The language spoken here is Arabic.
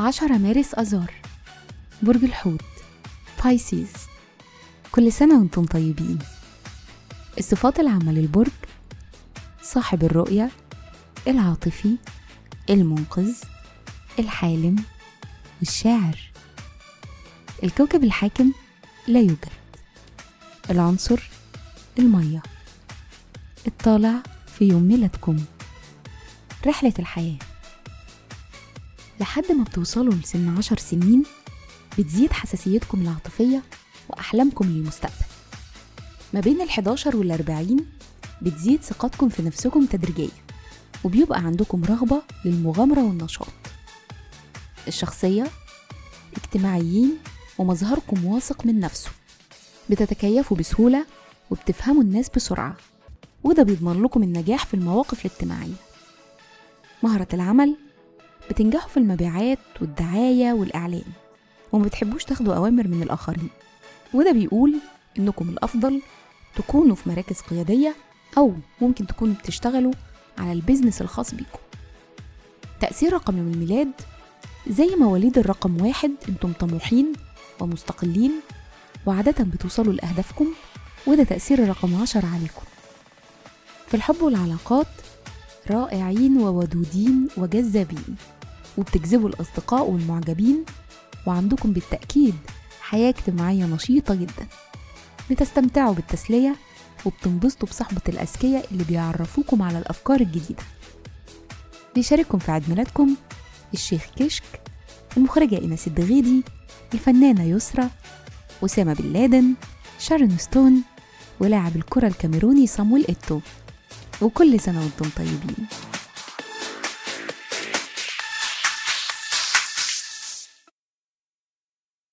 عشرة مارس أذار برج الحوت بايسيز كل سنة وأنتم طيبين. الصفات العامة للبرج صاحب الرؤية العاطفي المنقذ الحالم والشاعر الكوكب الحاكم لا يوجد. العنصر المية. الطالع في يوم ميلادكم. رحلة الحياة. لحد ما بتوصلوا لسن عشر سنين بتزيد حساسيتكم العاطفية وأحلامكم للمستقبل. ما بين الحداشر والأربعين بتزيد ثقتكم في نفسكم تدريجيا وبيبقى عندكم رغبة للمغامرة والنشاط. الشخصية اجتماعيين ومظهركم واثق من نفسه. بتتكيفوا بسهولة وبتفهموا الناس بسرعة وده بيضمن لكم النجاح في المواقف الاجتماعية. مهرة العمل بتنجحوا في المبيعات والدعاية والإعلان وما بتحبوش تاخدوا أوامر من الآخرين. وده بيقول إنكم الأفضل تكونوا في مراكز قيادية أو ممكن تكونوا بتشتغلوا على البيزنس الخاص بيكم. تأثير رقم يوم الميلاد زي مواليد الرقم واحد أنتم طموحين ومستقلين وعادة بتوصلوا لأهدافكم وده تأثير الرقم عشر عليكم. في الحب والعلاقات رائعين وودودين وجذابين وبتجذبوا الأصدقاء والمعجبين وعندكم بالتأكيد حياة اجتماعية نشيطة جدا. بتستمتعوا بالتسلية وبتنبسطوا بصحبة الأذكياء اللي بيعرفوكم على الأفكار الجديدة. بيشارككم في عيد ميلادكم الشيخ كشك المخرجة إيناس الدغيدي الفنانة يسرى أسامة بن لادن شارون ستون ولاعب الكرة الكاميروني صامويل إيتو. وكل سنة وأنتم طيبين.